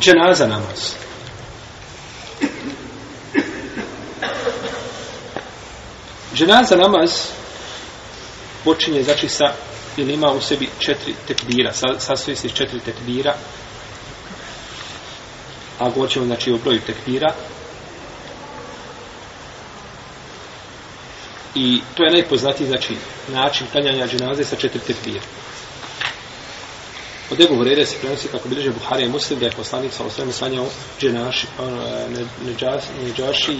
Dženaza namaz. Dženaza namaz počinje znači sa ili ima u sebi četiri tekbira, sa, sastoji se iz četiri tekbira, a govorit znači o broju tekbira. I to je najpoznatiji znači način klanjanja dženaze sa četiri tekbira. Od Ebu Hurere se prenosi kako bilježe Buhari i Muslim da je poslanik sa osvrame sanjao dženaši, neđaši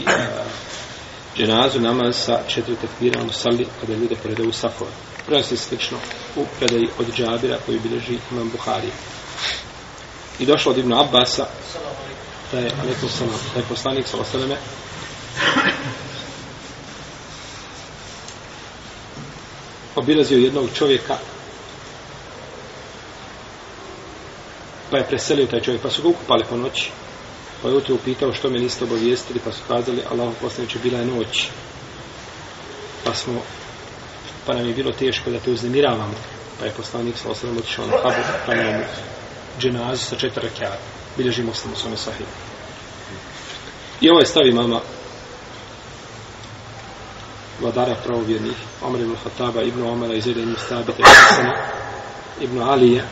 dženazu namaz sa četiri tekbira on sali kada ljude porede u safove. Prenosi se slično u predaji od džabira koji bilježi imam Buhari. I došlo od Ibn Abbasa da je, sam, da je poslanik sa osvrame obilazio jednog čovjeka pa je preselio taj čovjek, pa su ga ukupali po noći. Pa je utro upitao što me niste obavijestili, pa su kazali, Allah poslaniče, bila je noć. Pa smo, pa nam je bilo teško da te uznemiravamo. Pa je poslanik sa osram otišao na habu, pa nam dženazu sa četiri rakijata. Bilježi muslim u svome sahiju. I ovo je stavi mama vladara pravovjernih, Omer ibn Khattaba, ibn Omara, iz ibn Stabita, ibn Alija,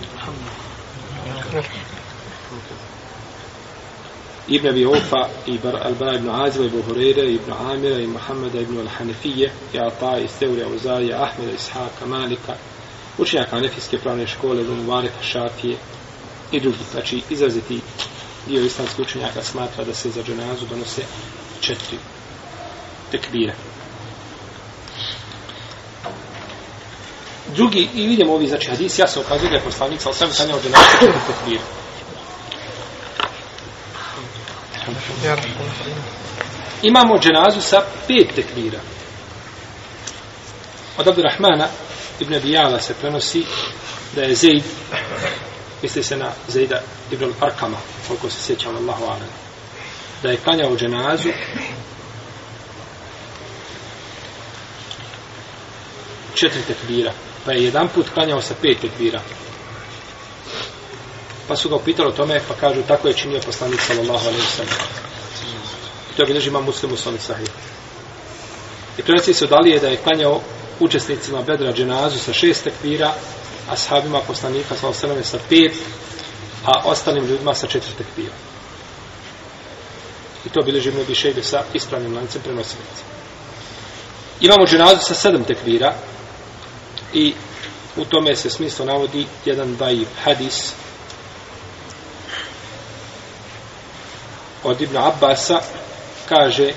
Ibn Abi Ufa i Al-Bara ibn Aziva, ibn Hureyre, ibn Amira i Muhammeda ibn Al-Hanefije, i Ata i Seurija Uzarija, Ahmeda, Ishaka, Malika, učenjaka Hanefijske pravne škole, ibn Mubareka, Šafije i drugi. Znači, izraziti dio islamskih učenjaka smatra da se za dženazu donose četiri tekbira. Drugi, i vidimo ovi, znači, hadis jasno ukazuje da je poslanik sa osam sanjao dženazu četiri tekbira. Imamo dženazu sa pet tekbira. Od Abdurrahmana ibn Abijala se prenosi da je Zeid, misli se na Zeida ibn Arkama, koliko se sjećam Allahu Alam, da je klanjao dženazu četiri tekbira, pa je jedan put klanjao sa pet tekbira. Pa su ga upitali o tome, pa kažu, tako je činio poslanik sallallahu alaihi sallam. I to bilježi ima muslimu svoj sahih. I prenosi se od je da je klanjao učesnicima bedra dženazu sa šest tekbira, a sahabima poslanika sallallahu alaihi sa pet, a ostalim ljudima sa četiri tekbira. I to bilježi bi šejbe sa ispravnim lancem prenosilaca. Imamo dženazu sa sedam tekvira i u tome se smislo navodi jedan dajiv hadis od Ibn Abbasa. Kaže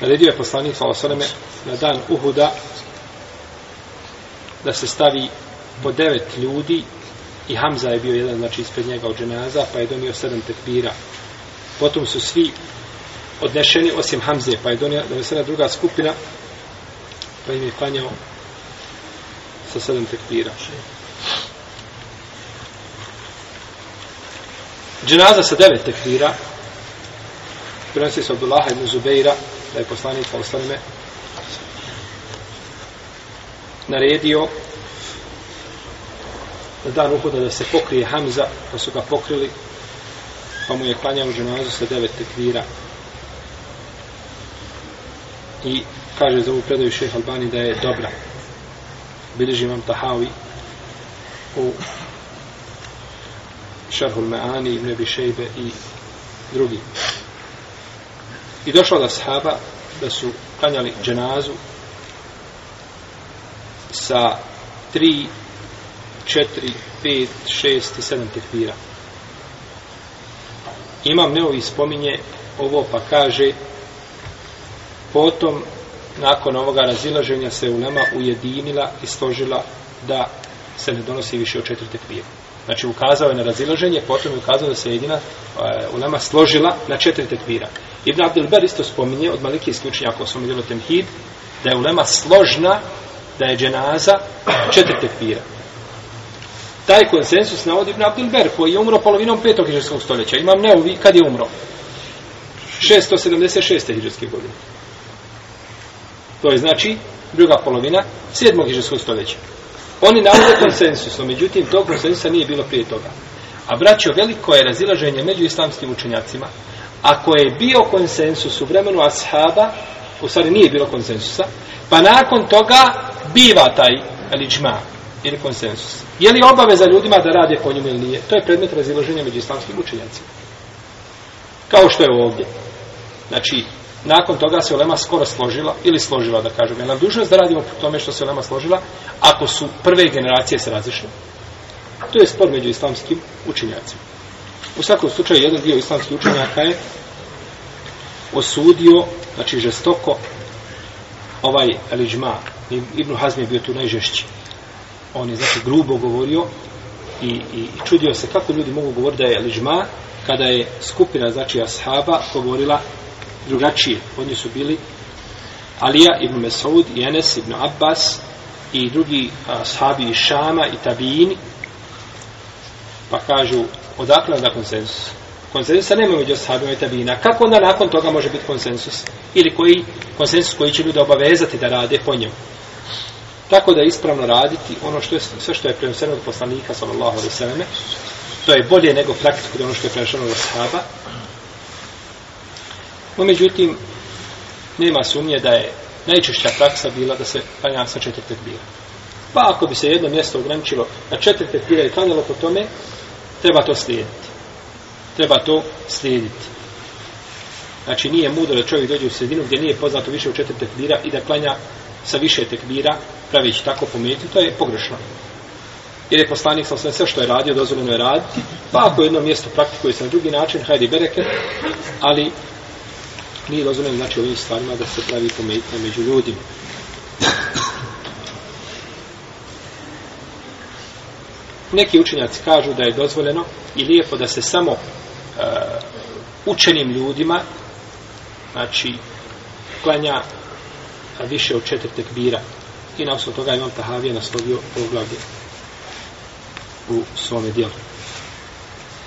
naredio je poslanik Salasaleme na dan Uhuda da se stavi po devet ljudi i Hamza je bio jedan znači ispred njega od dženaza pa je donio sedam tekbira. Potom su svi odnešeni osim Hamze pa je donio donesena druga skupina pa im je klanjao sa sedam tekbira. Dženaza sa devet tekbira prenosi se Abdullaha ibn Zubeira da je poslanik sa Falsalime naredio na dan uhoda da se pokrije Hamza pa su ga pokrili pa mu je klanjao ženazu sa devet tekvira i kaže za ovu predaju šeha Albani da je dobra bilježi imam Tahavi u Šarhul Me'ani, Ibn Abi Šejbe i drugi. I došlo da sahaba da su klanjali dženazu sa tri, četiri, pet, šest i sedam tekbira. Imam neovi spominje ovo pa kaže potom nakon ovoga razilaženja se ulema ujedinila i složila da se ne donosi više od četiri tekbira. Znači ukazao je na razilaženje, potom je ukazao da se jedina e, uh, ulema složila na četiri tekbira. Ibn Abdelber isto spominje od malikijskih učenjaka smo vidjeli temhid, da je ulema složna da je dženaza četiri tekbira. Taj konsensus navodi Ibn Abdelber koji je umro polovinom petog hiđarskog stoljeća. Imam neovi kad je umro. 676. hiđarske godine. To je znači druga polovina sedmog hiđarskog stoljeća. Oni navode konsensusom, međutim, tog konsensusa nije bilo prije toga. A braćo, veliko je razilaženje među islamskim učenjacima. Ako je bio konsensus u vremenu ashaba, u stvari nije bilo konsensusa, pa nakon toga biva taj ličma ili konsensus. Je li obaveza ljudima da rade po njemu ili nije? To je predmet razilaženja među islamskim učenjacima. Kao što je ovdje. Znači, nakon toga se Olema skoro složila, ili složila da kažem, je nam dužnost da radimo po tome što se Olema složila, ako su prve generacije se razišle. To je spor među islamskim učenjacima. U svakom slučaju, jedan dio islamskih učenjaka je osudio, znači žestoko, ovaj Eliđma, Ibn Hazm je bio tu najžešći. On je, znači, grubo govorio i, i, i čudio se kako ljudi mogu govoriti da je Eliđma, kada je skupina, znači, ashaba govorila drugačije. Oni su bili Alija ibn Mesaud i Enes ibn Abbas i drugi ashabi iz Šama i Tabijini. Pa kažu, odakle da konsensus? Konsensusa nema među ashabima i Tabijina. Kako onda nakon toga može biti konsensus? Ili koji konsensus koji će ljude obavezati da rade po njemu? Tako da je ispravno raditi ono što je sve što je prenoseno od poslanika sallallahu alejhi ve selleme to je bolje nego praktiku da ono što je prenoseno od ashaba No, međutim, nema sumnje da je najčešća praksa bila da se klanja sa četiri tekbira. Pa ako bi se jedno mjesto ograničilo na četiri tekbira i klanjalo po tome, treba to slijediti. Treba to slijediti. Znači, nije mudro da čovjek dođe u sredinu gdje nije poznato više u četiri tekbira i da klanja sa više tekbira, pravići tako pometi, to je pogrešno. Jer je poslanik sa sve što je radio, dozvoljeno je raditi, pa ako jedno mjesto praktikuje se na drugi način, hajde bereke, ali nije dozvoljeno znači ovim stvarima da se pravi pometnja među ljudima. Neki učenjaci kažu da je dozvoljeno i lijepo da se samo uh, učenim ljudima znači klanja više od četiri tekbira i na osnovu toga imam Tahavije naslovio poglavlje u svome dijelu.